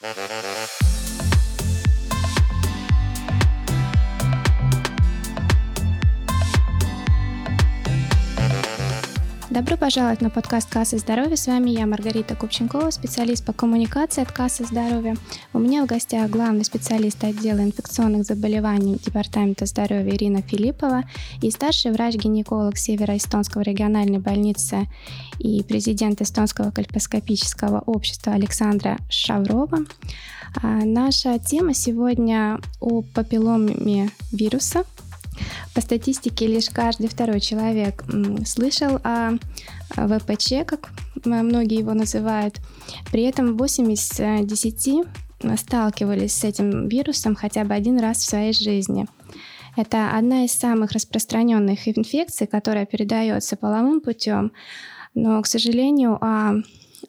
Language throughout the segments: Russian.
Thank you. Добро пожаловать на подкаст «Касса здоровья». С вами я, Маргарита Купченкова, специалист по коммуникации от «Кассы здоровья». У меня в гостях главный специалист отдела инфекционных заболеваний Департамента здоровья Ирина Филиппова и старший врач-гинеколог Северо-Эстонского региональной больницы и президент Эстонского кальпоскопического общества Александра Шаврова. А наша тема сегодня о папилломе вируса – по статистике, лишь каждый второй человек слышал о ВПЧ, как многие его называют. При этом 8 из 10 сталкивались с этим вирусом хотя бы один раз в своей жизни. Это одна из самых распространенных инфекций, которая передается половым путем, но, к сожалению, о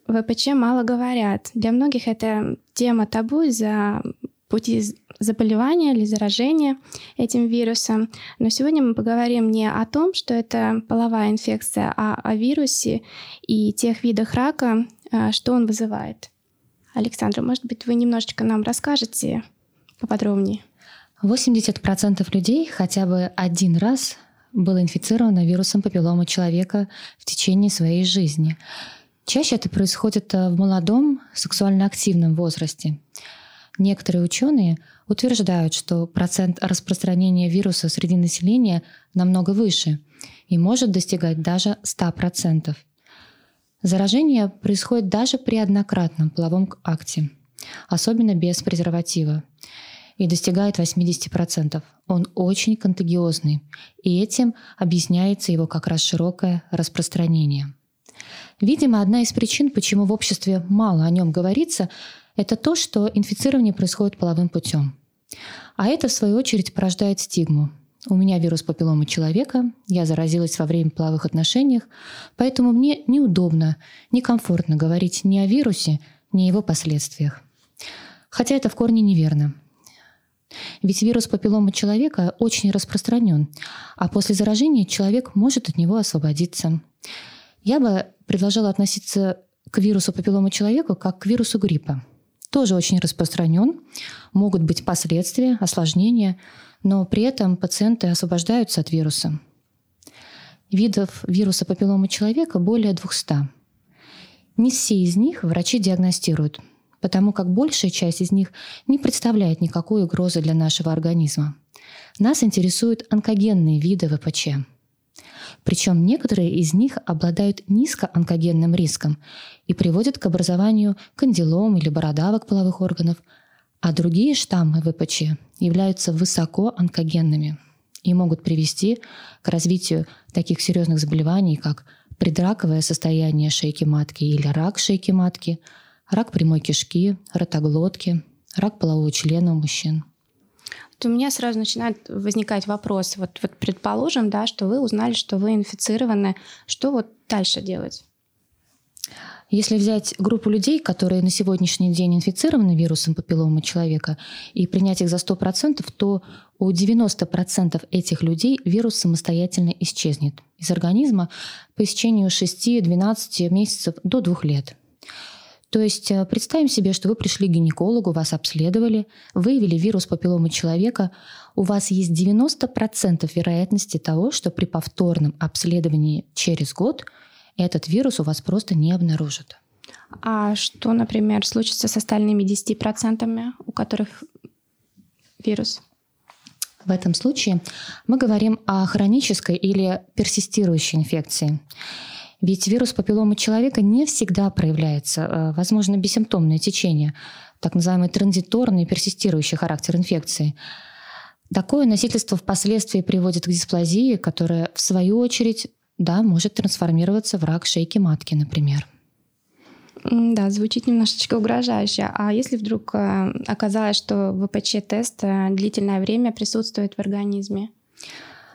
ВПЧ мало говорят. Для многих это тема табу из-за пути заболевания или заражения этим вирусом. Но сегодня мы поговорим не о том, что это половая инфекция, а о вирусе и тех видах рака, а, что он вызывает. Александра, может быть, вы немножечко нам расскажете поподробнее? 80% людей хотя бы один раз было инфицировано вирусом папиллома человека в течение своей жизни. Чаще это происходит э, в молодом сексуально активном возрасте. Некоторые ученые утверждают, что процент распространения вируса среди населения намного выше и может достигать даже 100%. Заражение происходит даже при однократном половом акте, особенно без презерватива, и достигает 80%. Он очень контагиозный, и этим объясняется его как раз широкое распространение. Видимо, одна из причин, почему в обществе мало о нем говорится, это то, что инфицирование происходит половым путем. А это, в свою очередь, порождает стигму. У меня вирус папилломы человека, я заразилась во время половых отношений, поэтому мне неудобно, некомфортно говорить ни о вирусе, ни о его последствиях. Хотя это в корне неверно. Ведь вирус папиллома человека очень распространен, а после заражения человек может от него освободиться. Я бы предложила относиться к вирусу папиллома человека как к вирусу гриппа – тоже очень распространен. Могут быть последствия, осложнения, но при этом пациенты освобождаются от вируса. Видов вируса папиллома человека более 200. Не все из них врачи диагностируют, потому как большая часть из них не представляет никакой угрозы для нашего организма. Нас интересуют онкогенные виды ВПЧ – причем некоторые из них обладают низкоонкогенным риском и приводят к образованию кандилом или бородавок половых органов, а другие штаммы ВПЧ являются высокоонкогенными и могут привести к развитию таких серьезных заболеваний, как предраковое состояние шейки матки или рак шейки матки, рак прямой кишки, ротоглотки, рак полового члена у мужчин то у меня сразу начинает возникать вопрос. Вот, вот предположим, да, что вы узнали, что вы инфицированы. Что вот дальше делать? Если взять группу людей, которые на сегодняшний день инфицированы вирусом папиллома человека, и принять их за 100%, то у 90% этих людей вирус самостоятельно исчезнет из организма по истечению 6-12 месяцев до 2 лет. То есть э, представим себе, что вы пришли к гинекологу, вас обследовали, выявили вирус папилломы человека. У вас есть 90% вероятности того, что при повторном обследовании через год этот вирус у вас просто не обнаружат. А что, например, случится с остальными 10%, у которых вирус? В этом случае мы говорим о хронической или персистирующей инфекции. Ведь вирус папилломы человека не всегда проявляется. Э, возможно, бессимптомное течение, так называемый транзиторный персистирующий характер инфекции. Такое носительство впоследствии приводит к дисплазии, которая, в свою очередь, да, может трансформироваться в рак шейки матки, например. Да, звучит немножечко угрожающе. А если вдруг э, оказалось, что ВПЧ-тест э, длительное время присутствует в организме?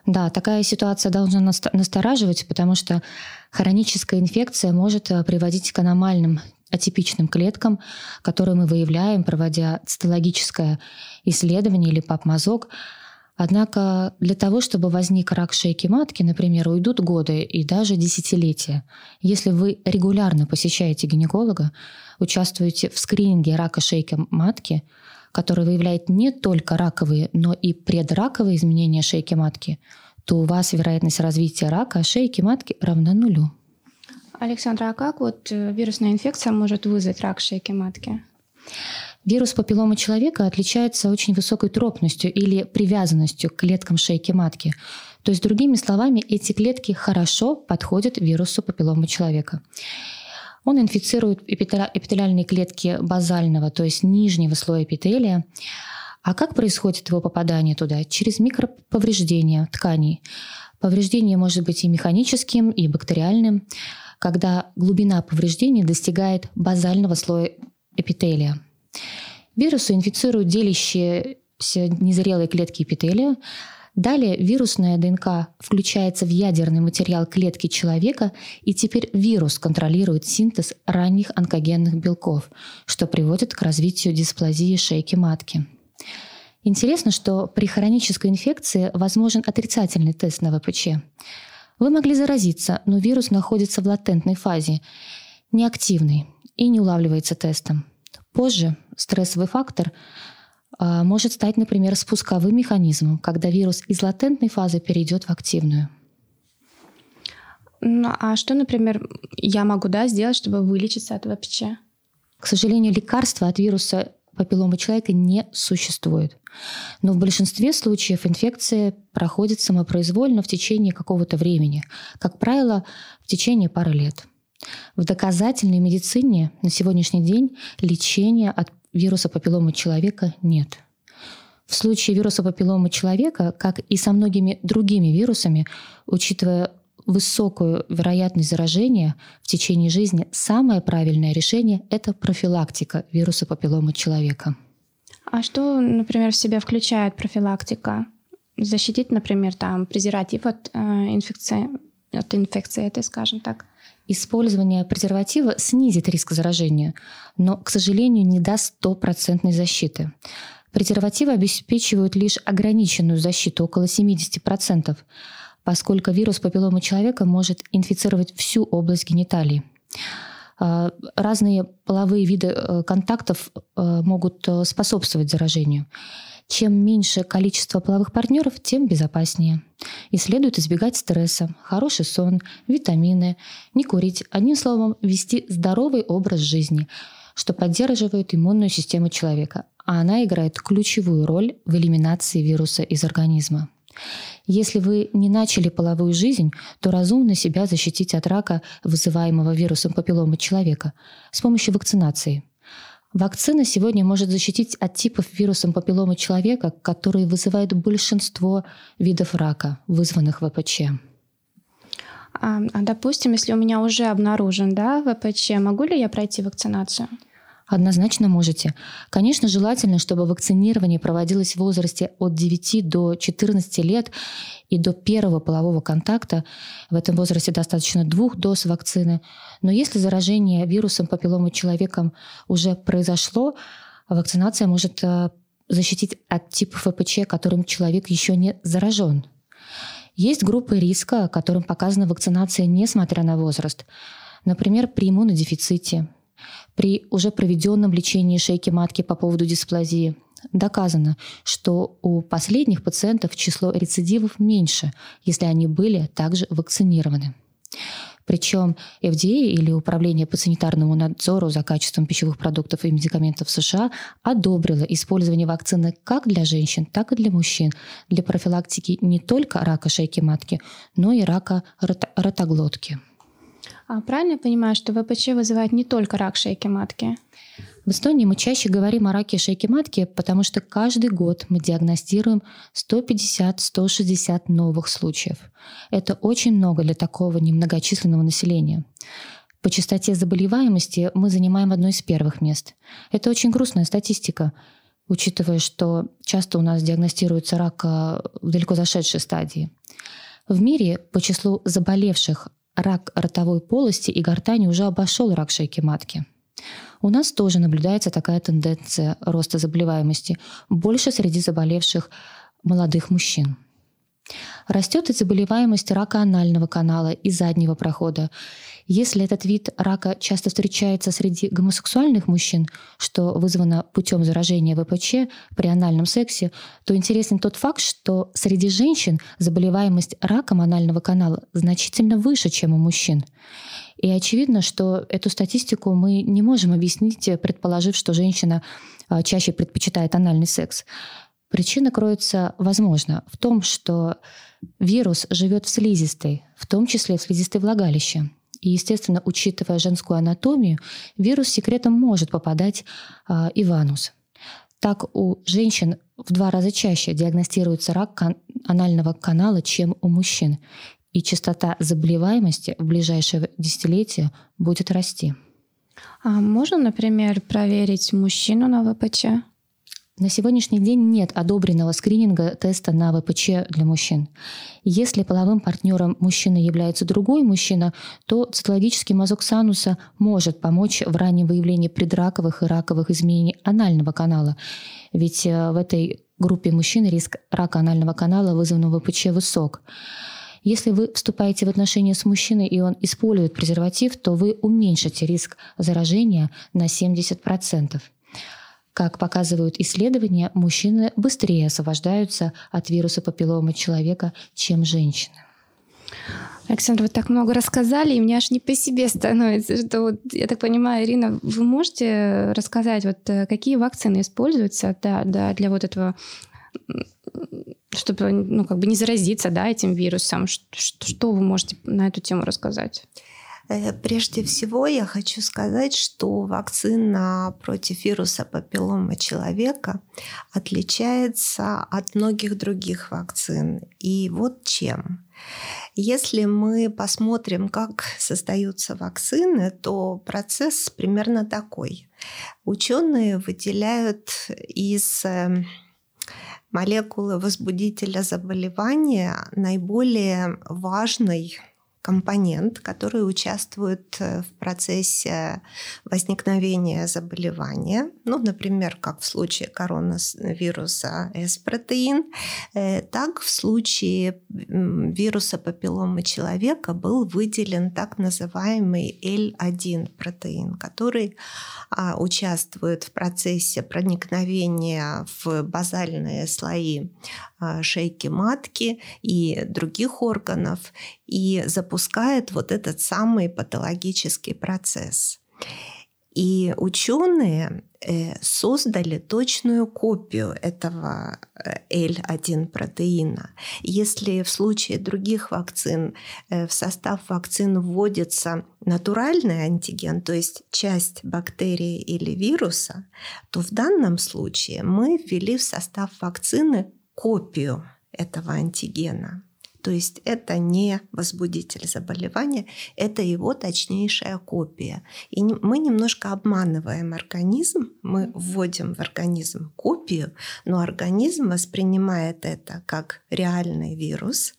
Да, такая ситуация должна настораживать, потому что хроническая инфекция может э, приводить к аномальным атипичным клеткам, которые мы выявляем, проводя цитологическое исследование или папмазок. Однако для того, чтобы возник рак шейки матки, например, уйдут годы и даже десятилетия. Если вы регулярно посещаете гинеколога, участвуете в скрининге рака шейки матки, который выявляет не только раковые, но и предраковые изменения шейки матки, то у вас вероятность развития рака шейки матки равна нулю. Александра, а как вот э, вирусная инфекция может вызвать рак шейки матки? Вирус папилломы человека отличается очень высокой тропностью или привязанностью к клеткам шейки матки. То есть, другими словами, эти клетки хорошо подходят вирусу папилломы человека. Он инфицирует эпителиальные клетки базального, то есть нижнего слоя эпителия. А как происходит его попадание туда? Через микроповреждения тканей. Повреждение может быть и механическим, и бактериальным, когда глубина повреждений достигает базального слоя эпителия. Вирусы инфицируют делящиеся незрелые клетки эпителия. Далее вирусная ДНК включается в ядерный материал клетки человека, и теперь вирус контролирует синтез ранних онкогенных белков, что приводит к развитию дисплазии шейки матки. Интересно, что при хронической инфекции возможен отрицательный тест на ВПЧ. Вы могли заразиться, но вирус находится в латентной фазе, неактивный и не улавливается тестом. Позже стрессовый фактор может стать, например, спусковым механизмом, когда вирус из латентной фазы перейдет в активную. Ну, а что, например, я могу да, сделать, чтобы вылечиться от ВПЧ? К сожалению, лекарства от вируса папилломы человека не существует. Но в большинстве случаев инфекция проходит самопроизвольно в течение какого-то времени, как правило, в течение пары лет. В доказательной медицине на сегодняшний день лечения от вируса папилломы человека нет. В случае вируса папилломы человека, как и со многими другими вирусами, учитывая высокую вероятность заражения в течение жизни, самое правильное решение – это профилактика вируса папилломы человека. А что, например, в себя включает профилактика? Защитить, например, там презерватив от э, инфекции, от инфекции этой, скажем так? Использование презерватива снизит риск заражения, но, к сожалению, не даст стопроцентной защиты. Презервативы обеспечивают лишь ограниченную защиту, около 70%, поскольку вирус папилломы человека может инфицировать всю область гениталий. А, разные половые виды э, контактов э, могут э, способствовать заражению. Чем меньше количество половых партнеров, тем безопаснее. И следует избегать стресса, хороший сон, витамины, не курить, одним словом, вести здоровый образ жизни, что поддерживает иммунную систему человека, а она играет ключевую роль в элиминации вируса из организма. Если вы не начали половую жизнь, то разумно себя защитить от рака, вызываемого вирусом папилломы человека, с помощью вакцинации. Вакцина сегодня может защитить от типов вирусом папилломы человека, которые вызывают большинство видов рака, вызванных ВПЧ. А, а допустим, если у меня уже обнаружен да, ВПЧ, могу ли я пройти вакцинацию? Однозначно можете. Конечно, желательно, чтобы вакцинирование проводилось в возрасте от 9 до 14 лет и до первого полового контакта. В этом возрасте достаточно двух доз вакцины. Но если заражение вирусом папилломы человеком уже произошло, вакцинация может э, защитить от типа ФПЧ, которым человек еще не заражен. Есть группы риска, которым показана вакцинация несмотря на возраст. Например, при иммунодефиците, при уже проведенном лечении шейки матки по поводу дисплазии доказано, что у последних пациентов число рецидивов меньше, если они были также вакцинированы. Причем FDA или Управление по санитарному надзору за качеством пищевых продуктов и медикаментов США одобрило использование вакцины как для женщин, так и для мужчин для профилактики не только рака шейки матки, но и рака ротоглотки. А правильно я понимаю, что ВПЧ вызывает не только рак шейки матки? В Эстонии мы чаще говорим о раке шейки матки, потому что каждый год мы диагностируем 150-160 новых случаев. Это очень много для такого немногочисленного населения. По частоте заболеваемости мы занимаем одно из первых мест. Это очень грустная статистика, учитывая, что часто у нас диагностируется рак в далеко зашедшей стадии. В мире по числу заболевших рак ротовой полости и гортани уже обошел рак шейки матки. У нас тоже наблюдается такая тенденция роста заболеваемости, больше среди заболевших молодых мужчин. Растет и заболеваемость рака анального канала и заднего прохода. Если этот вид рака часто встречается среди гомосексуальных мужчин, что вызвано путем заражения ВПЧ при анальном сексе, то интересен тот факт, что среди женщин заболеваемость раком анального канала значительно выше, чем у мужчин. И очевидно, что эту статистику мы не можем объяснить, предположив, что женщина а, чаще предпочитает анальный секс. Причина кроется, возможно, в том, что вирус живет в слизистой, в том числе в слизистой влагалище. И, естественно, учитывая женскую анатомию, вирус секретом может попадать э, и в анус. Так у женщин в два раза чаще диагностируется рак кан- анального канала, чем у мужчин. И частота заболеваемости в ближайшее десятилетие будет расти. А можно, например, проверить мужчину на ВПЧ? На сегодняшний день нет одобренного скрининга теста на ВПЧ для мужчин. Если половым партнером мужчины является другой мужчина, то цитологический мазок сануса может помочь в раннем выявлении предраковых и раковых изменений анального канала. Ведь э, в этой группе мужчин риск рака анального канала, вызванного ВПЧ, высок. Если вы вступаете в отношения с мужчиной, и он использует презерватив, то вы уменьшите риск заражения на 70%. Как показывают исследования, мужчины быстрее освобождаются от вируса папилломы человека, чем женщины. Александр, вы так много рассказали, и мне аж не по себе становится. Что вот, я так понимаю, Ирина, вы можете рассказать, вот э, какие вакцины используются да, да, для вот этого чтобы ну, как бы не заразиться да, этим вирусом. Что, что вы можете на эту тему рассказать? Э, прежде всего я хочу сказать, что вакцина против вируса папиллома человека отличается от многих других вакцин. И вот чем. Если мы посмотрим, как создаются вакцины, то процесс примерно такой. Ученые выделяют из э, молекулы возбудителя заболевания наиболее важный компонент, который участвует э, в процессе возникновения заболевания. Ну, например, как в случае коронавируса S-протеин, э, так в случае вируса папилломы человека был выделен так называемый L1 протеин, который а, участвует в процессе проникновения в базальные слои шейки матки и других органов и запускает вот этот самый патологический процесс. И ученые э, создали точную копию этого L1 э, протеина. Если в случае других вакцин э, в состав вакцин вводится натуральный антиген, то есть часть бактерии или вируса, то в данном случае мы ввели в состав вакцины копию этого антигена. То есть это не возбудитель заболевания, это его точнейшая копия. И мы немножко обманываем организм, мы вводим в организм копию, но организм воспринимает это как реальный вирус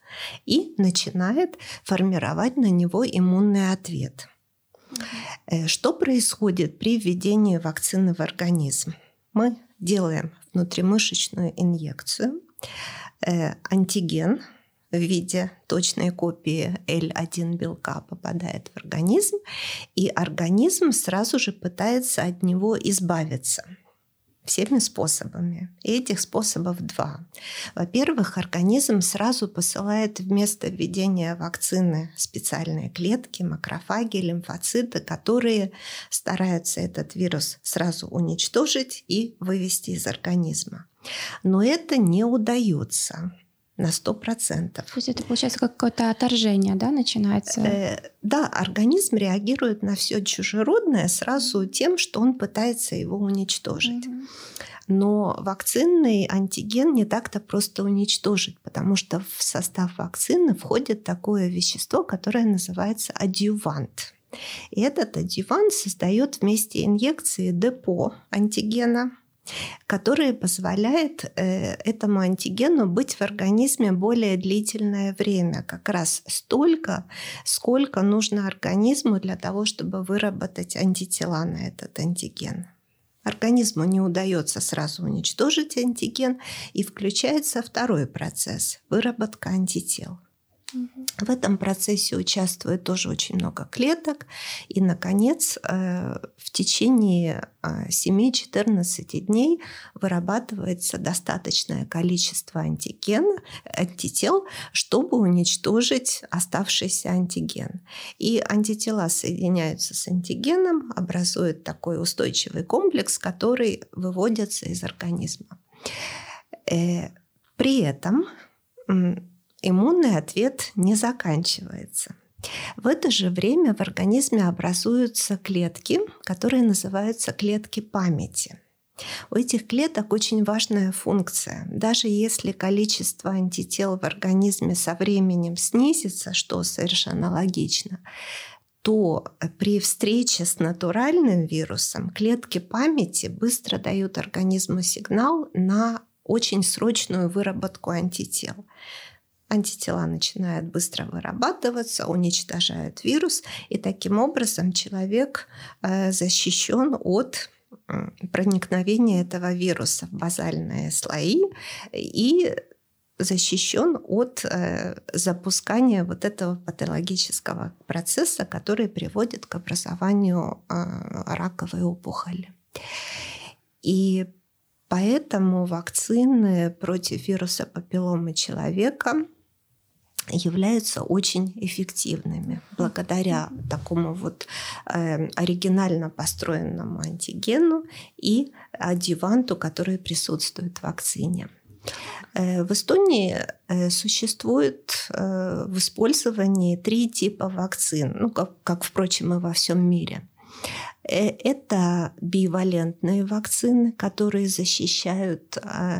и начинает формировать на него иммунный ответ. Э, что происходит при введении вакцины в организм? Мы делаем внутримышечную инъекцию, э, антиген в виде точной копии L1 белка попадает в организм, и организм сразу же пытается от него избавиться всеми способами. И этих способов два. Во-первых, организм сразу посылает вместо введения вакцины специальные клетки, макрофаги, лимфоциты, которые стараются этот вирус сразу уничтожить и вывести из организма. Но это не удается на 100%. То есть это получается какое-то отторжение, да, начинается? Э, да, организм реагирует на все чужеродное сразу тем, что он пытается его уничтожить. Но вакцинный антиген не так-то просто уничтожить, потому что в состав вакцины входит такое вещество, которое называется адъювант. И этот адъювант создает вместе инъекции депо антигена, который позволяет э, этому антигену быть в организме более длительное время, как раз столько, сколько нужно организму для того, чтобы выработать антитела на этот антиген. организму не удается сразу уничтожить антиген, и включается второй процесс – выработка антител. В этом процессе участвует тоже очень много клеток. И, наконец, э, в течение 7-14 э, дней вырабатывается достаточное количество антиген, антител, чтобы уничтожить оставшийся антиген. И антитела соединяются с антигеном, образуют такой устойчивый комплекс, который выводится из организма. Э, при этом иммунный ответ не заканчивается. В это же время в организме образуются клетки, которые называются клетки памяти. У этих клеток очень важная функция. Даже если количество антител в организме со временем снизится, что совершенно логично, то при встрече с натуральным вирусом клетки памяти быстро дают организму сигнал на очень срочную выработку антител антитела начинают быстро вырабатываться, уничтожают вирус, и таким образом человек э, защищен от проникновения этого вируса в базальные слои и защищен от э, запускания вот этого патологического процесса, который приводит к образованию э, раковой опухоли. И поэтому вакцины против вируса папилломы человека являются очень эффективными благодаря такому вот э, оригинально построенному антигену и адюванту, который присутствует в вакцине. Э, в Эстонии э, существует э, в использовании три типа вакцин, ну, как, как, впрочем, и во всем мире. Это бивалентные вакцины, которые защищают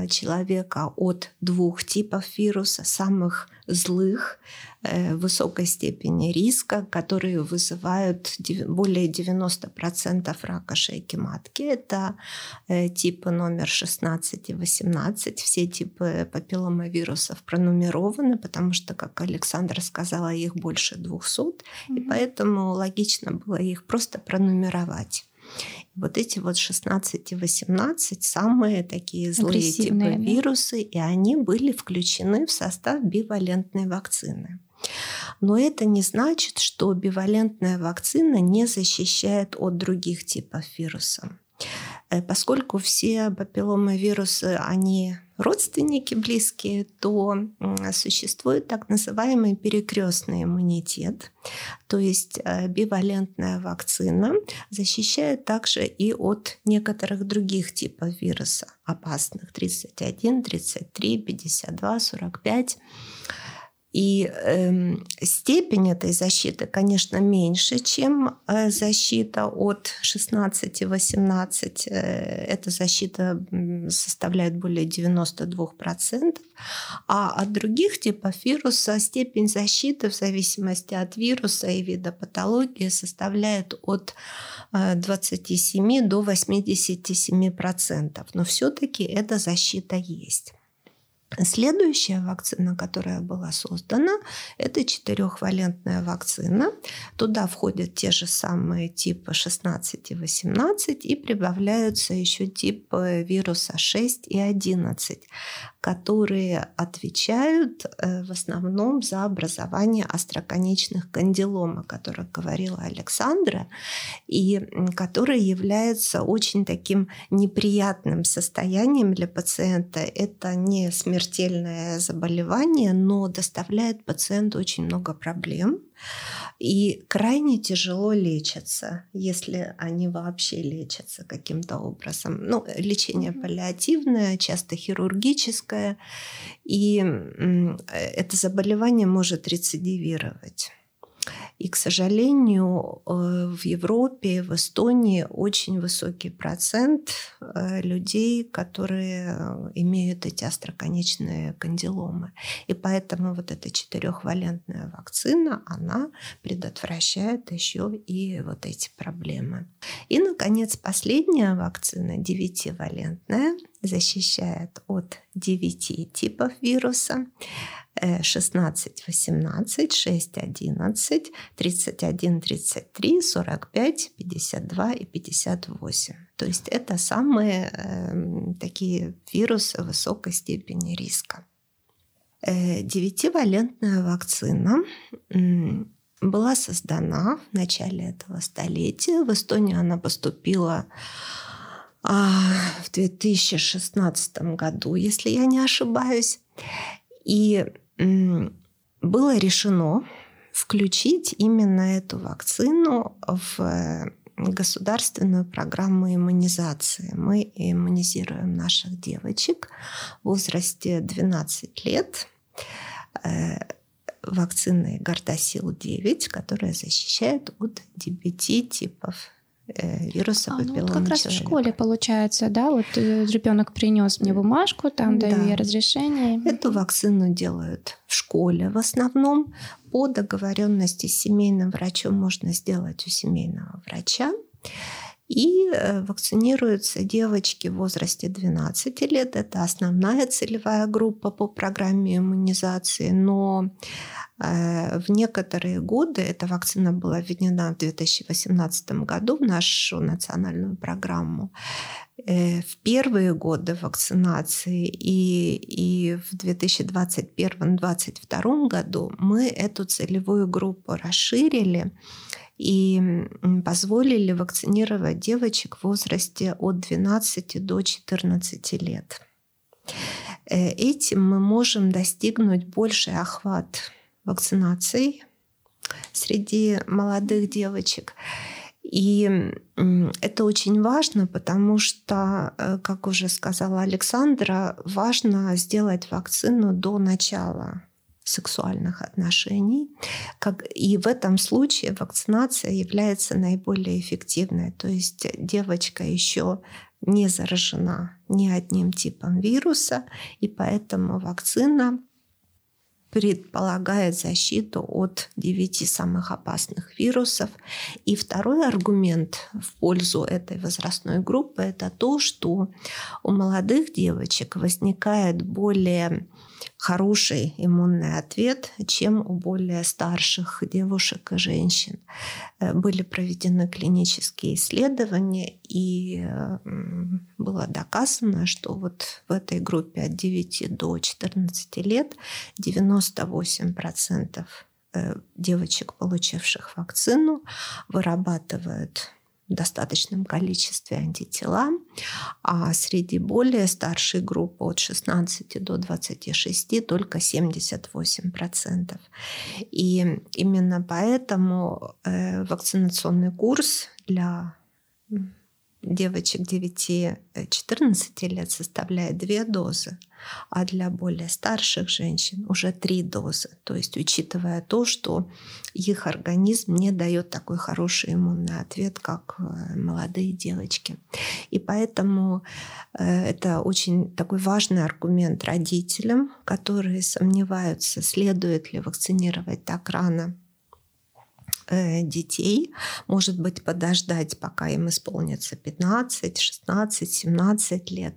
человека от двух типов вируса, самых злых. э, высокой степени риска, которые вызывают более 90% рака шейки матки. Это э, типы номер 16 и 18. Все типы папилломавирусов пронумерованы, потому что, как Александра сказала, их больше 200, mm-hmm. и поэтому логично было их просто пронумеровать. Вот эти вот 16 и 18 самые такие злые типы да? вирусы, и они были включены в состав бивалентной вакцины. Но это не значит, что бивалентная вакцина не защищает от других типов вирусов. Э, поскольку все папилломовирусы, они родственники близкие, то существует так называемый перекрестный иммунитет. То есть э, бивалентная вакцина защищает также и от некоторых других типов вируса опасных 31, 33, 52, 45. И э, степень этой защиты, конечно, меньше, чем э, защита от 16-18. Э, эта защита составляет более 92%. А от других типов вируса степень защиты в зависимости от вируса и вида патологии составляет от 27 э, до 87%. Но все-таки эта защита есть. Следующая вакцина, которая была создана, это четырехвалентная вакцина. Туда входят те же самые типы 16 и 18 и прибавляются еще типы вируса 6 и 11, которые отвечают э, в основном за образование остроконечных кандилом, о которых говорила Александра, и которые являются очень таким неприятным состоянием для пациента. Это не смертельное заболевание, но доставляет пациенту очень много проблем и крайне тяжело лечатся, если они вообще лечатся каким-то образом. Ну, лечение паллиативное, часто хирургическое, и это заболевание может рецидивировать. И, к сожалению, э, в Европе, в Эстонии очень высокий процент э, людей, которые э, имеют эти остроконечные кандиломы. И поэтому вот эта четырехвалентная вакцина, она предотвращает еще и вот эти проблемы. И, наконец, последняя вакцина, девятивалентная, защищает от 9 типов вируса. 16, 18, 6, 11, 31, 33, 45, 52 и 58. То есть это самые э, такие вирусы высокой степени риска. Э, девятивалентная вакцина была создана в начале этого столетия. В Эстонию она поступила а, в 2016 году, если я не ошибаюсь. И было решено включить именно эту вакцину в государственную программу иммунизации. Мы иммунизируем наших девочек в возрасте 12 лет э, вакциной Гардасил-9, которая защищает от 9 типов э, вируса а, ну, вот как человека. раз в школе получается, да, вот э, ребенок принес мне бумажку, там да. даю я разрешение. Эту вакцину делают в школе в основном. По договоренности с семейным врачом можно сделать у семейного врача. И э, вакцинируются девочки в возрасте 12 лет. Это основная целевая группа по программе иммунизации. Но э, в некоторые годы эта вакцина была введена в 2018 году в нашу национальную программу. Э, в первые годы вакцинации и, и в 2021-2022 году мы эту целевую группу расширили и позволили вакцинировать девочек в возрасте от 12 до 14 лет. Э, этим мы можем достигнуть больший охват вакцинаций среди молодых девочек. И это очень важно, потому что, э, как уже сказала Александра, важно сделать вакцину до начала сексуальных отношений. Как, и в этом случае вакцинация является наиболее эффективной. То есть девочка еще не заражена ни одним типом вируса, и поэтому вакцина предполагает защиту от девяти самых опасных вирусов. И второй аргумент в пользу этой возрастной группы – это то, что у молодых девочек возникает более хороший иммунный ответ, чем у более старших девушек и женщин. Э, были проведены клинические исследования, и было доказано, что вот в этой группе от 9 до 14 лет 98% э, девочек, получивших вакцину, вырабатывают достаточном количестве антитела, а среди более старшей группы от 16 до 26 только 78%. И именно поэтому э, вакцинационный курс для девочек 9-14 лет составляет две дозы, а для более старших женщин уже три дозы. То есть учитывая то, что их организм не дает такой хороший иммунный ответ, как э, молодые девочки. И поэтому э, это очень такой важный аргумент родителям, которые сомневаются, следует ли вакцинировать так рано детей, может быть, подождать, пока им исполнится 15, 16, 17 лет.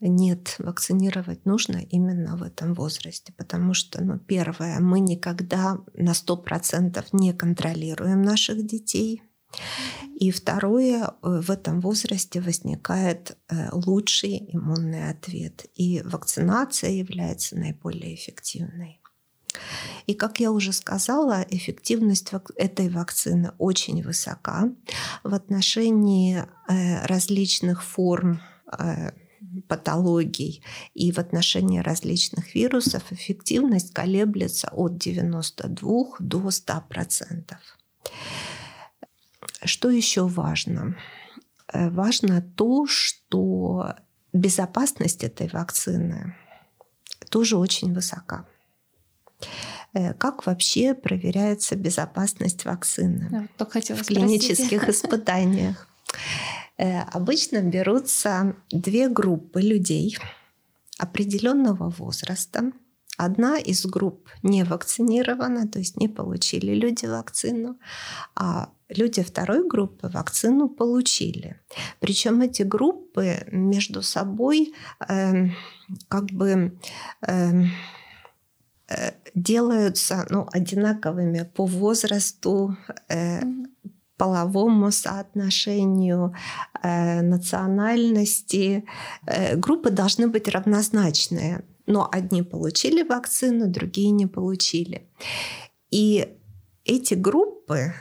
Нет, вакцинировать нужно именно в этом возрасте, потому что, ну, первое, мы никогда на 100% не контролируем наших детей, и второе, э, в этом возрасте возникает э, лучший иммунный ответ. И вакцинация является наиболее эффективной. И, как я уже сказала, эффективность этой вакцины очень высока в отношении э, различных форм э, патологий и в отношении различных вирусов эффективность колеблется от 92 до 100%. Что еще важно? Э, важно то, что безопасность этой вакцины тоже очень высока. Э, как вообще проверяется безопасность вакцины да, в клинических испытаниях? Э, обычно берутся две группы людей определенного возраста. Одна из групп не вакцинирована, то есть не получили люди вакцину, а люди второй группы вакцину получили. Причем эти группы между собой э, как бы э, делаются ну, одинаковыми по возрасту, э, половому соотношению, э, национальности. Э, группы должны быть равнозначные, но одни получили вакцину, другие не получили. И эти группы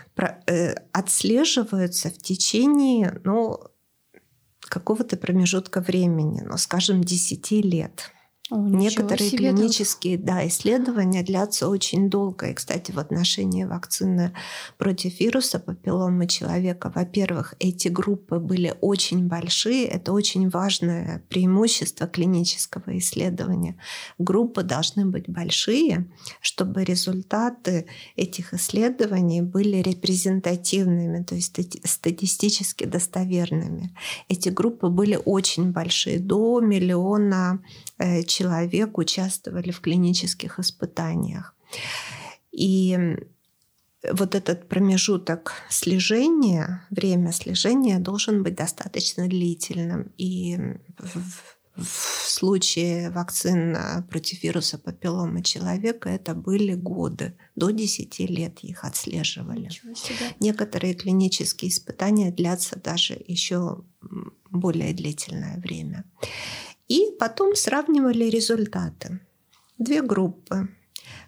э, отслеживаются в течение ну, какого-то промежутка времени, ну, скажем, 10 лет. О, Некоторые себе клинические да, исследования длятся очень долго. И, кстати, в отношении вакцины против вируса папилломы человека, во-первых, эти группы были очень большие. Это очень важное преимущество клинического исследования. Группы должны быть большие, чтобы результаты этих исследований были репрезентативными, то есть статистически достоверными. Эти группы были очень большие, до миллиона Э, человек участвовали в клинических испытаниях. И вот этот промежуток слежения, время слежения должен быть достаточно длительным. И в случае вакцин против вируса папиллома человека это были годы. До 10 лет их отслеживали. Некоторые клинические испытания длятся даже еще более длительное время. И потом сравнивали результаты. Две группы.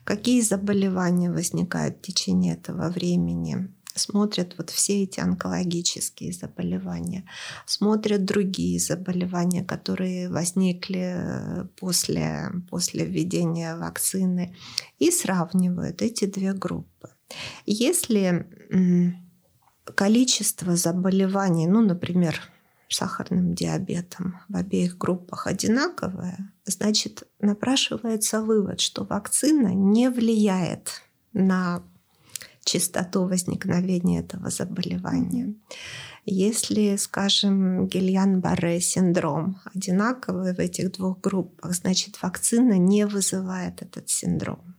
Какие заболевания возникают в течение этого времени. Смотрят вот все эти онкологические заболевания. Смотрят другие заболевания, которые возникли э, после, после введения вакцины. И сравнивают эти две группы. Если количество заболеваний, ну, например, сахарным диабетом в обеих группах одинаковое, значит, напрашивается вывод, что вакцина не влияет на частоту возникновения этого заболевания. Если, скажем, Гильян-Барре синдром одинаковый в этих двух группах, значит, вакцина не вызывает этот синдром.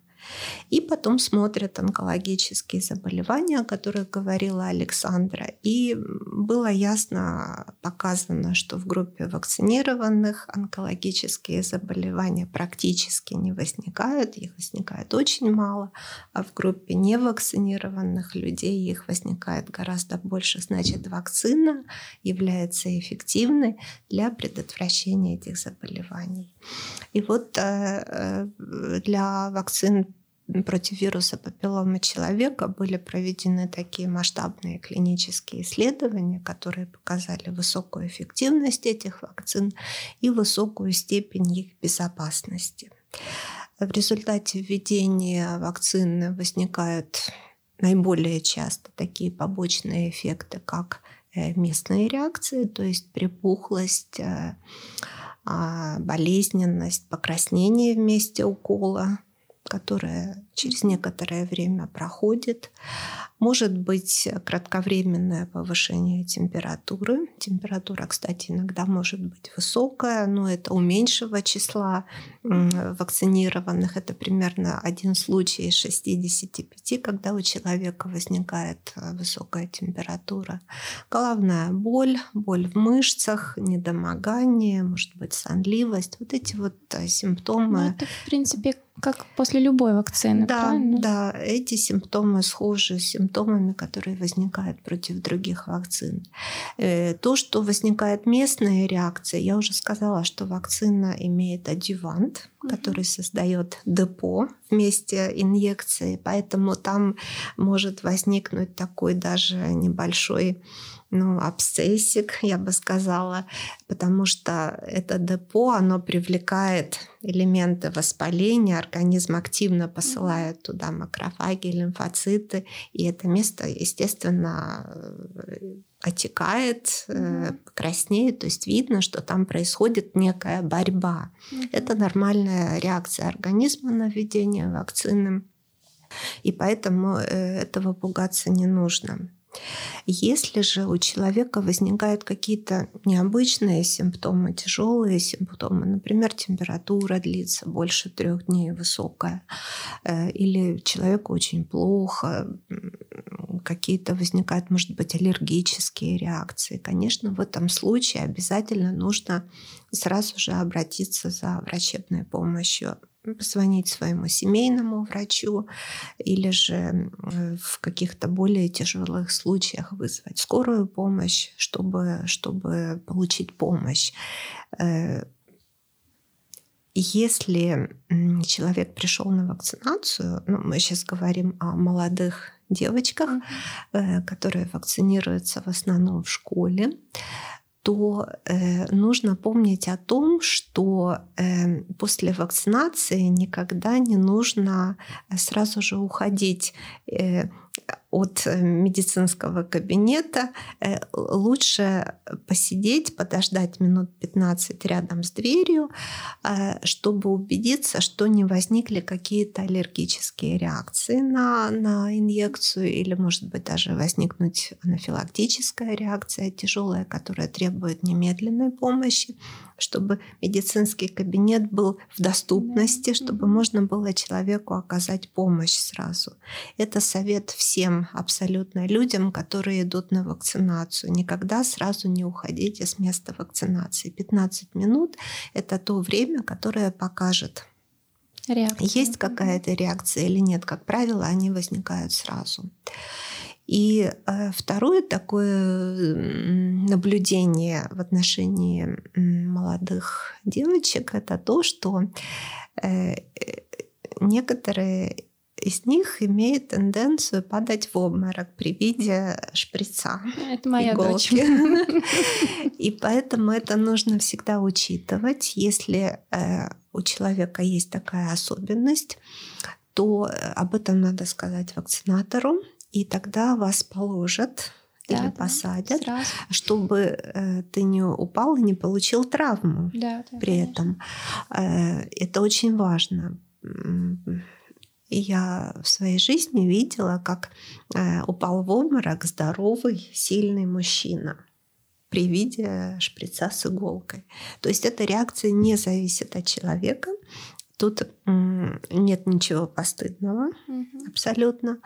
И потом смотрят онкологические заболевания, о которых говорила Александра. И было ясно показано, что в группе вакцинированных онкологические заболевания практически не возникают, их возникает очень мало, а в группе невакцинированных людей их возникает гораздо больше. Значит, вакцина является эффективной для предотвращения этих заболеваний. И вот э, э, для вакцин против вируса папилломы человека были проведены такие масштабные клинические исследования, которые показали высокую эффективность этих вакцин и высокую степень их безопасности. В результате введения вакцины возникают наиболее часто такие побочные эффекты, как э, местные реакции, то есть припухлость, э, а, болезненность, покраснение в месте укола, которая через некоторое время проходит. Может быть кратковременное повышение температуры. Температура, кстати, иногда может быть высокая, но это у меньшего числа вакцинированных. Это примерно один случай из 65, когда у человека возникает э, высокая температура. Головная боль, боль в мышцах, недомогание, может быть сонливость. Вот эти вот э, симптомы. Ну, это, в принципе, как после любой вакцины, да, правильно? Да, эти симптомы схожи с симптомами, которые возникают против других вакцин. Э, то, что возникает местная реакция, я уже сказала, что вакцина имеет адювант, который создает депо вместе инъекции, поэтому там может возникнуть такой даже небольшой ну, абсцессик, я бы сказала, потому что это депо, оно привлекает элементы воспаления, организм активно посылает туда макрофаги, лимфоциты, и это место, естественно, э, отекает, mm краснеет, то есть видно, что там происходит некая борьба. mm Это нормальная реакция организма на введение вакцины, и поэтому э, этого пугаться не нужно. Если же у человека возникают какие-то необычные симптомы, тяжелые симптомы, например, температура длится больше трех дней высокая, э, или человеку очень плохо, какие-то возникают, может быть, аллергические реакции, конечно, в этом случае обязательно нужно сразу же обратиться за врачебной помощью позвонить своему семейному врачу или же в каких-то более тяжелых случаях вызвать скорую помощь, чтобы, чтобы получить помощь. Э, если человек пришел на вакцинацию, ну, мы сейчас говорим о молодых девочках, mm-hmm. которые вакцинируются в основном в школе, то э, нужно помнить о том, что э, после вакцинации никогда не нужно сразу же уходить. Э, от э, медицинского кабинета, э, лучше посидеть, подождать минут 15 рядом с дверью, э, чтобы убедиться, что не возникли какие-то аллергические реакции на, на инъекцию или, может быть, даже возникнуть анафилактическая реакция тяжелая, которая требует немедленной помощи чтобы медицинский кабинет был в доступности, чтобы можно было человеку оказать помощь сразу. Это совет всем абсолютно людям, которые идут на вакцинацию. Никогда сразу не уходите с места вакцинации. 15 минут — это то время, которое покажет, Реакция. Есть какая-то реакция или нет, как правило, они возникают сразу. И э, второе такое наблюдение в отношении молодых девочек это то, что э, некоторые из них имеют тенденцию падать в обморок при виде шприца. Это моя иголки. дочь. И поэтому это нужно всегда учитывать. Если э, у человека есть такая особенность, то об этом надо сказать вакцинатору, и тогда вас положат да, или посадят, да, чтобы э, ты не упал и не получил травму да, да, при конечно. этом. Э, это очень важно. Я в своей жизни видела, как э, упал в обморок здоровый, сильный мужчина при виде шприца с иголкой. То есть эта реакция не зависит от человека, Тут нет ничего постыдного угу. абсолютно.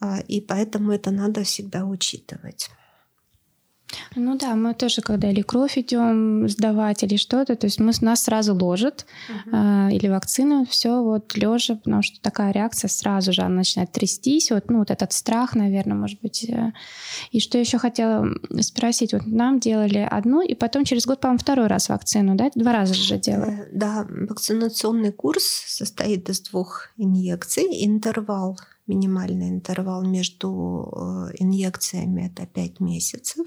А, и поэтому это надо всегда учитывать. Ну да, мы тоже, когда или кровь идем сдавать, или что-то, то есть мы, нас сразу ложат, uh-huh. э, или вакцину, все вот лежа, потому что такая реакция сразу же, она начинает трястись, вот, ну вот этот страх, наверное, может быть. Э. И что еще хотела спросить, вот нам делали одну, и потом через год, по-моему, второй раз вакцину, да? Два раза же делали. Э, да, вакцинационный курс состоит из двух инъекций, интервал минимальный интервал между э, инъекциями это 5 месяцев.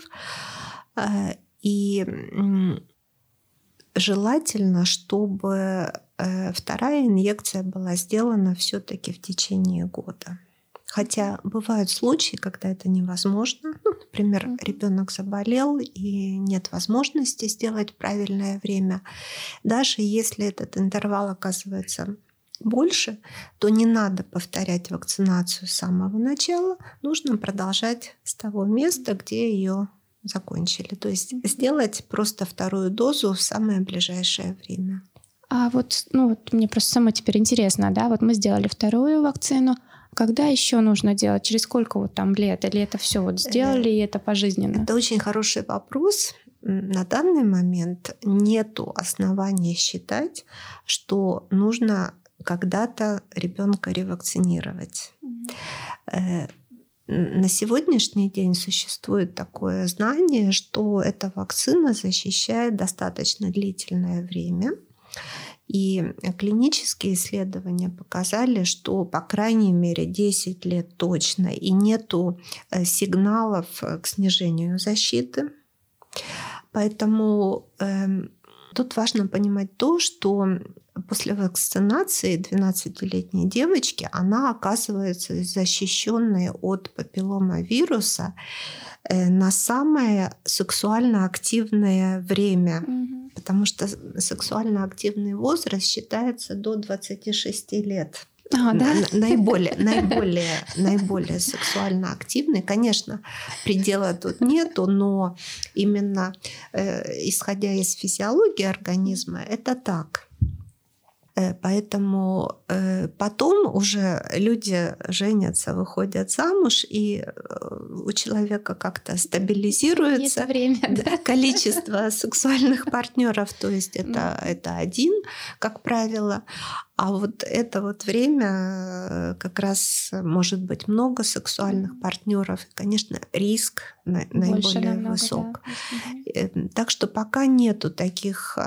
Э, и желательно, чтобы э, вторая инъекция была сделана все-таки в течение года. Хотя бывают случаи, когда это невозможно. Ну, например, ребенок заболел и нет возможности сделать правильное время. Даже если этот интервал оказывается больше, то не надо повторять вакцинацию с самого начала, нужно продолжать с того места, где ее закончили. То есть сделать просто вторую дозу в самое ближайшее время. А вот, ну вот мне просто самое теперь интересно, да, вот мы сделали вторую вакцину, когда еще нужно делать? Через сколько вот там лет? Или это все вот сделали, и это пожизненно? Это очень хороший вопрос. На данный момент нет оснований считать, что нужно когда-то ребенка ревакцинировать. Mm-hmm. На сегодняшний день существует такое знание, что эта вакцина защищает достаточно длительное время. И клинические исследования показали, что по крайней мере 10 лет точно и нету э, сигналов к снижению защиты. Поэтому э, тут важно понимать то, что после вакцинации 12-летней девочки она оказывается защищенной от папилломавируса э, на самое сексуально активное время, угу. потому что сексуально активный возраст считается до 26 лет. А, да? наиболее, наиболее, наиболее сексуально активный. Конечно, предела тут нету, но именно э, исходя из физиологии организма, это так. Э, поэтому э, потом уже люди женятся, выходят замуж, и э, у человека как-то стабилизируется это время, да? количество сексуальных партнеров, то есть это, это один, как правило. А вот это вот время как раз может быть много сексуальных партнеров. И, конечно, риск наиболее намного, высок. Да. Так что пока нету таких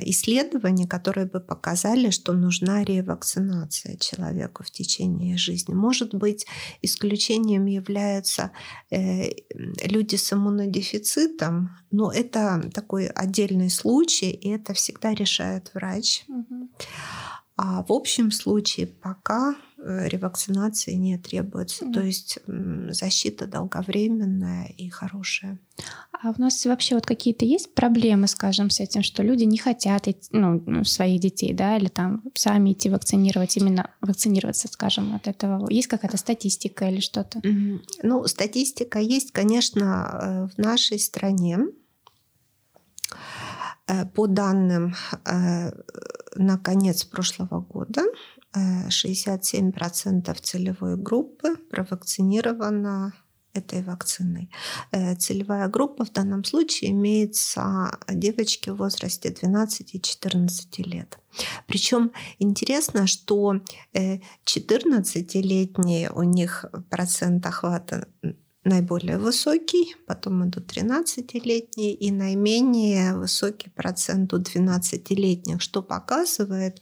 исследований, которые бы показали, что нужна ревакцинация человеку в течение жизни. Может быть, исключением являются э, люди с иммунодефицитом, но это такой отдельный случай, и это всегда решает врач. Угу. А в общем случае пока э, ревакцинации не требуется. Mm. То есть защита долговременная и хорошая. А у нас вообще вот какие-то есть проблемы, скажем, с этим, что люди не хотят ну, ну, своих детей, да, или там сами идти вакцинировать, именно вакцинироваться, скажем, от этого? Есть какая-то статистика или что-то? Mm. Ну, статистика есть, конечно, э, в нашей стране. Э, по данным на конец прошлого года, 67% э, целевой группы провакцинировано этой вакциной. Целевая группа в данном случае имеется девочки в возрасте 12 и 14 лет. Причем интересно, что 14-летние у них процент охвата наиболее высокий, потом идут 13-летние и наименее высокий процент у 12-летних, что показывает,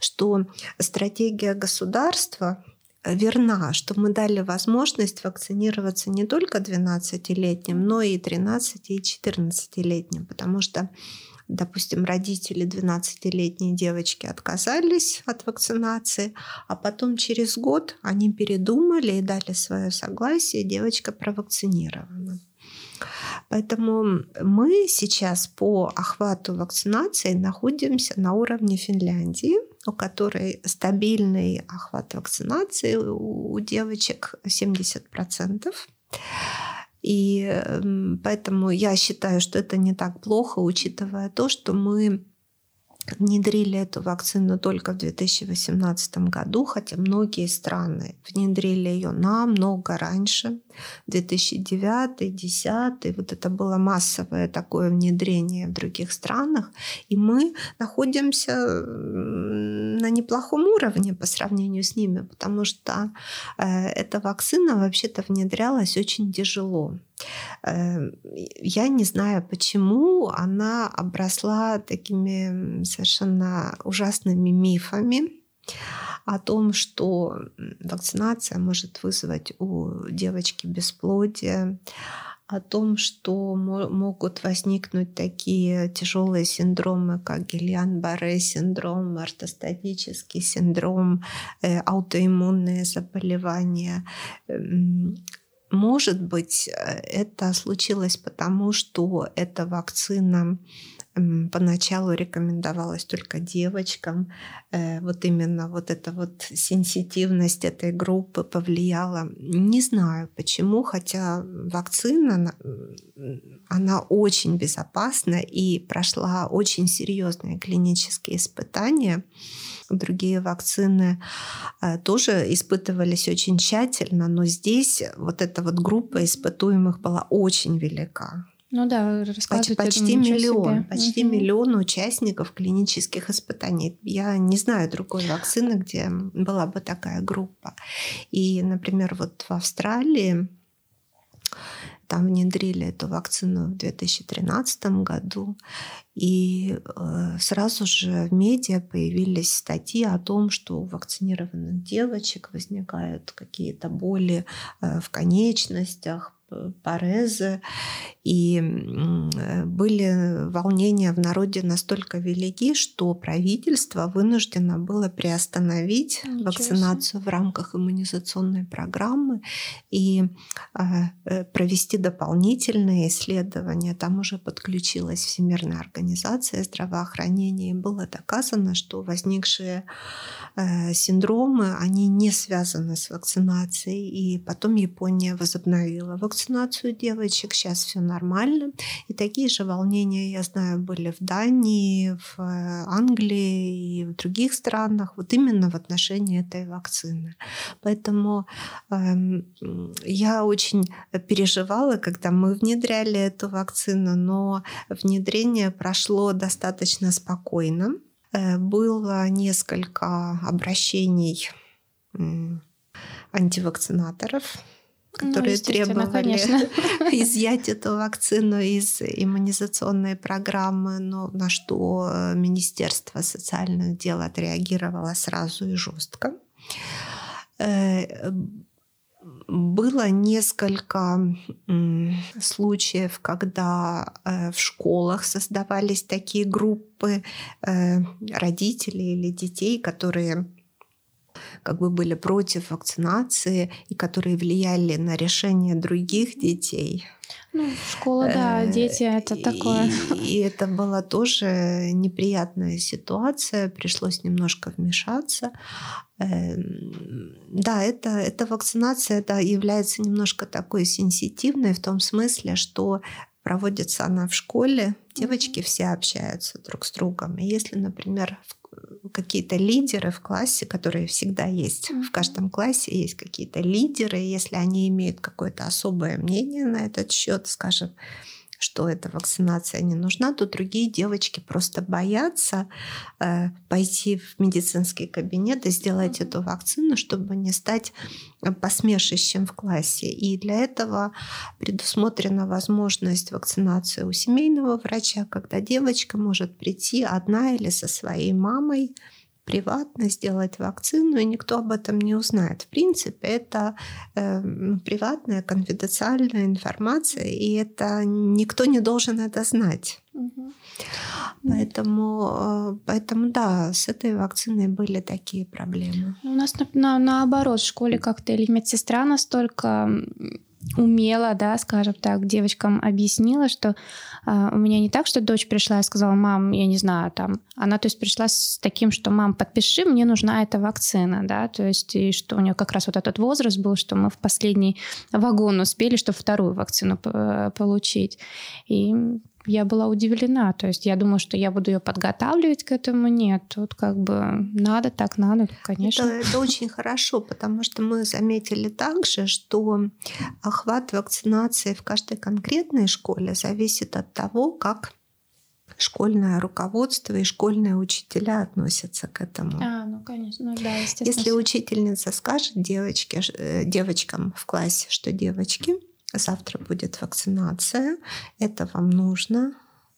что стратегия государства верна, что мы дали возможность вакцинироваться не только 12-летним, но и 13- и 14-летним, потому что допустим, родители 12-летней девочки отказались от вакцинации, а потом через год они передумали и дали свое согласие, девочка провакцинирована. Поэтому мы сейчас по охвату вакцинации находимся на уровне Финляндии, у которой стабильный охват вакцинации у девочек 70%. И эм, поэтому я считаю, что это не так плохо, учитывая то, что мы внедрили эту вакцину только в 2018 году, хотя многие страны внедрили ее намного раньше, 2009-2010, вот это было массовое такое внедрение в других странах, и мы находимся на неплохом уровне по сравнению с ними, потому что э, эта вакцина вообще-то внедрялась очень тяжело. Эм, я не знаю, почему она обросла такими совершенно ужасными мифами о том, что вакцинация может вызвать у девочки бесплодие, о том, что могут возникнуть такие тяжелые синдромы, как Гильян-Барре синдром, ортостатический синдром, э, аутоиммунные заболевания. Может быть, э, это случилось потому, что эта вакцина поначалу рекомендовалась только девочкам. Э, вот именно вот эта вот сенситивность этой группы повлияла. Не знаю почему, хотя вакцина, она очень безопасна и прошла очень серьезные клинические испытания. Другие вакцины э, тоже испытывались очень тщательно, но здесь вот эта вот группа испытуемых была очень велика. Ну да, рассказывать, почти думаю, миллион, себе. почти угу. миллион участников клинических испытаний. Я не знаю другой вакцины, где была бы такая группа. И, например, вот в Австралии там внедрили эту вакцину в 2013 году, и э, сразу же в медиа появились статьи о том, что у вакцинированных девочек возникают какие-то боли э, в конечностях, Парезы. И э, были волнения в народе настолько велики, что правительство вынуждено было приостановить Ничего вакцинацию в рамках иммунизационной программы и а, э, провести дополнительные исследования. Там уже подключилась Всемирная организация здравоохранения, и было доказано, что возникшие э, синдромы, они не связаны с вакцинацией, и потом Япония возобновила вакцинацию вакцинацию девочек. Сейчас все нормально. И такие же волнения, я знаю, были в Дании, в э, Англии и в других странах, вот именно в отношении этой вакцины. Поэтому э, я очень переживала, когда мы внедряли эту вакцину, но внедрение прошло достаточно спокойно. Э, было несколько обращений антивакцинаторов, которые ну, требовали изъять эту вакцину из иммунизационной программы, но на что э, Министерство социальных дел отреагировало сразу и жестко. Э, было несколько случаев, когда э, в школах создавались такие группы родителей или детей, которые как бы были против вакцинации и которые влияли на решение других детей. Ну, школа, да, э, дети это такое. И, и это была тоже неприятная ситуация, пришлось немножко вмешаться. Эм, да, это, эта вакцинация это является немножко такой сенситивной в том смысле, что проводится она в школе, девочки все общаются друг с другом. И если, например, в какие-то лидеры в классе, которые всегда есть. Mm-hmm. В каждом классе есть какие-то лидеры. Если они имеют какое-то особое мнение на этот счет, скажем, что эта вакцинация не нужна, то другие девочки просто боятся э, пойти в медицинский кабинет и сделать эту вакцину, чтобы не стать э, посмешищем в классе. И для этого предусмотрена возможность вакцинации у семейного врача, когда девочка может прийти одна или со своей мамой приватно сделать вакцину, и никто об этом не узнает. В принципе, это э, приватная, конфиденциальная информация, и это никто не должен это знать. Угу. Поэтому, э, поэтому, да, с этой вакциной были такие проблемы. У нас на, на, наоборот в школе как-то или медсестра настолько умело, да, скажем так, девочкам объяснила, что э, у меня не так, что дочь пришла и сказала, мам, я не знаю, там, она, то есть, пришла с таким, что, мам, подпиши, мне нужна эта вакцина, да, то есть, и что у нее как раз вот этот возраст был, что мы в последний вагон успели, чтобы вторую вакцину э, получить. И я была удивлена. То есть я думала, что я буду ее подготавливать к этому. Нет, тут как бы надо, так надо, конечно. Это, это очень хорошо, потому что мы заметили также, что охват вакцинации в каждой конкретной школе зависит от того, как школьное руководство и школьные учителя относятся к этому. А, ну конечно, ну, да, естественно. Если учительница скажет девочке, э, девочкам в классе, что девочки, завтра будет вакцинация, это вам нужно,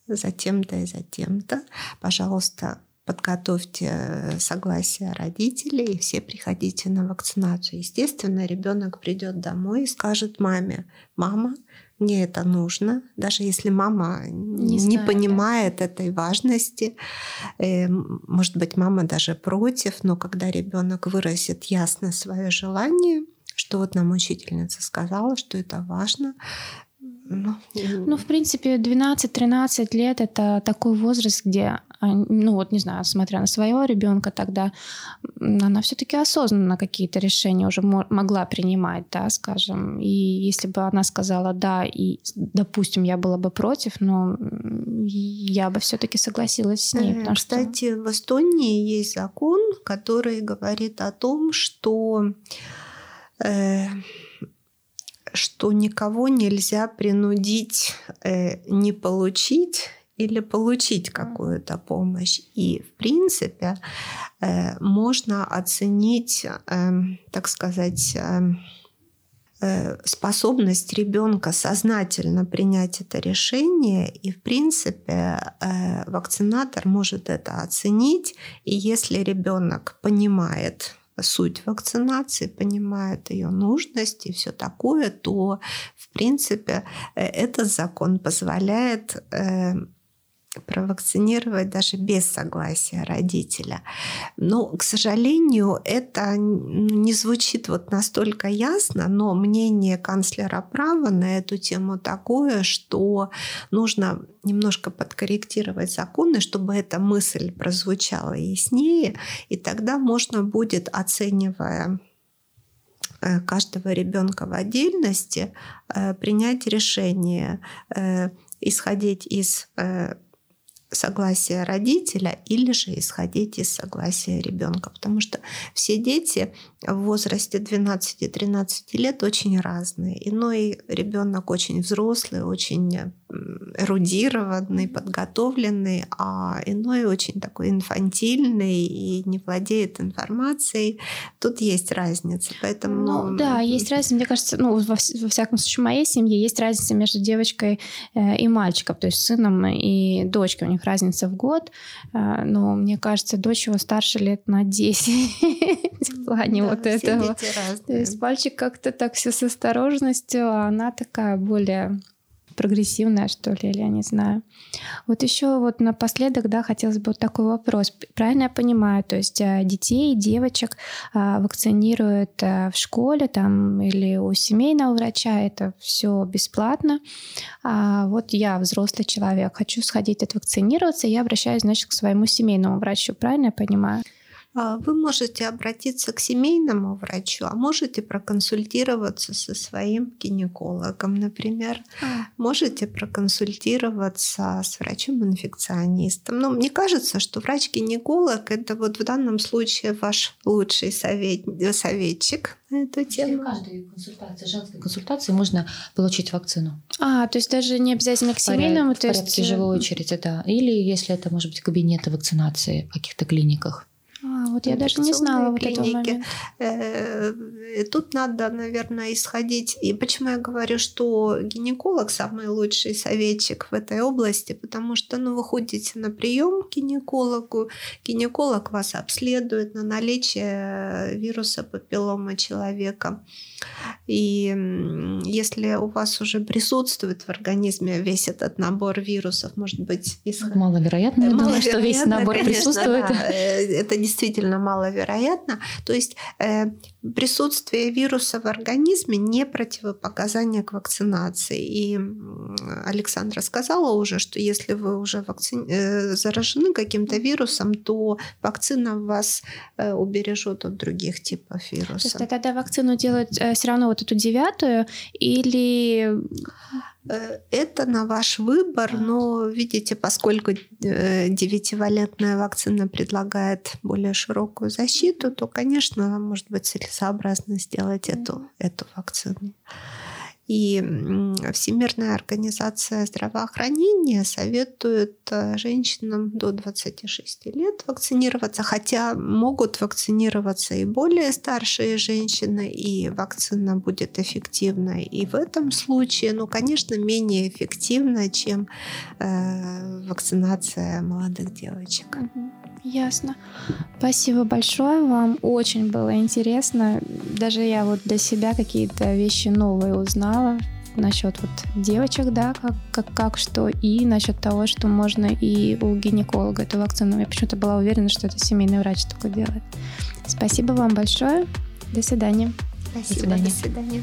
затем-то и затем-то. Пожалуйста, подготовьте э, согласие родителей и все приходите на вакцинацию. Естественно, ребенок придет домой и скажет маме, мама, мне это нужно, даже если мама не, не знаю, понимает да. этой важности, э, может быть, мама даже против, но когда ребенок выразит ясно свое желание, что вот нам учительница сказала, что это важно. Ну, ну в принципе, 12-13 лет это такой возраст, где, ну вот не знаю, смотря на своего ребенка, тогда она все-таки осознанно какие-то решения уже могла принимать, да, скажем. И если бы она сказала да, и, допустим, я была бы против, но я бы все-таки согласилась с ней. Потому Кстати, что... в Эстонии есть закон, который говорит о том, что Э, что никого нельзя принудить э, не получить или получить какую-то помощь. И, в принципе, э, можно оценить, так сказать, способность ребенка сознательно принять это решение, и в принципе вакцинатор может это оценить, и если ребенок понимает суть вакцинации, понимает ее нужность и все такое, то, в принципе, э, этот закон позволяет э, провакцинировать даже без согласия родителя. Но, к сожалению, это не звучит вот настолько ясно, но мнение канцлера права на эту тему такое, что нужно немножко подкорректировать законы, чтобы эта мысль прозвучала яснее, и тогда можно будет, оценивая э, каждого ребенка в отдельности э, принять решение исходить из согласия родителя или же исходить из согласия ребенка. Потому что все дети в возрасте 12-13 лет очень разные. Иной ребенок очень взрослый, очень эрудированный, подготовленный, а иной очень такой инфантильный и не владеет информацией. Тут есть разница. Поэтому... Ну, да, есть разница. Мне кажется, ну, во, во всяком случае, в моей семье есть разница между девочкой э, и мальчиком, то есть сыном и дочкой. У них разница в год. Э, но мне кажется, дочь его старше лет на 10 в плане вот этого. То есть мальчик как-то так все с осторожностью, а она такая более прогрессивная, что ли, или я не знаю. Вот еще вот напоследок, да, хотелось бы вот такой вопрос. Правильно я понимаю, то есть э, детей, девочек а, вакцинируют э, в школе там или у семейного врача, это все бесплатно. А вот я взрослый человек, хочу сходить отвакцинироваться, я обращаюсь, значит, к своему семейному врачу. Правильно я понимаю? А, вы можете обратиться к семейному врачу, а можете проконсультироваться со своим гинекологом, например. А. Можете проконсультироваться с врачом-инфекционистом. Но ну, мне кажется, что врач-гинеколог – это вот в данном случае ваш лучший совет, советчик на эту тему. В каждой консультации, женской консультации можно получить вакцину. А, то есть даже не обязательно к семейному? В порядке, то есть... в порядке живой очереди, да. Или если это, может быть, кабинеты вакцинации в каких-то клиниках. Вот я даже не знала вот этого момента. Э, тут надо, наверное, исходить. И почему я говорю, что гинеколог самый лучший советчик в этой области, потому что ну, вы ходите на прием к гинекологу, гинеколог вас обследует на наличие вируса папиллома человека. И если у вас уже присутствует в организме весь этот набор вирусов, может быть, исход... маловероятно, я думаю, что весь набор конечно, присутствует. Да, э, это действительно маловероятно. То есть э, присутствие вируса в организме не противопоказание к вакцинации. И Александра сказала уже, что если вы уже вакци... Э, заражены каким-то вирусом, то вакцина вас убережет от других типов вирусов. То есть тогда вакцину делают все равно вот эту девятую или э, это на ваш выбор, но видите, поскольку э, девятивалентная вакцина предлагает более широкую защиту, то, конечно, может быть целесообразно сделать эту, эту вакцину. И Всемирная организация здравоохранения советует э, женщинам до 26 лет вакцинироваться, хотя могут вакцинироваться и более старшие женщины, и вакцина будет эффективна и в этом случае, но, конечно, менее эффективна, чем э, вакцинация молодых девочек. Ясно. Спасибо большое вам. Очень было интересно. Даже я вот для себя какие-то вещи новые узнала насчет вот девочек, да, как, как, как что, и насчет того, что можно и у гинеколога эту вакцину. Я почему-то была уверена, что это семейный врач только делает. Спасибо вам большое. До свидания. Спасибо. До свидания. До свидания.